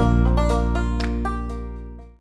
you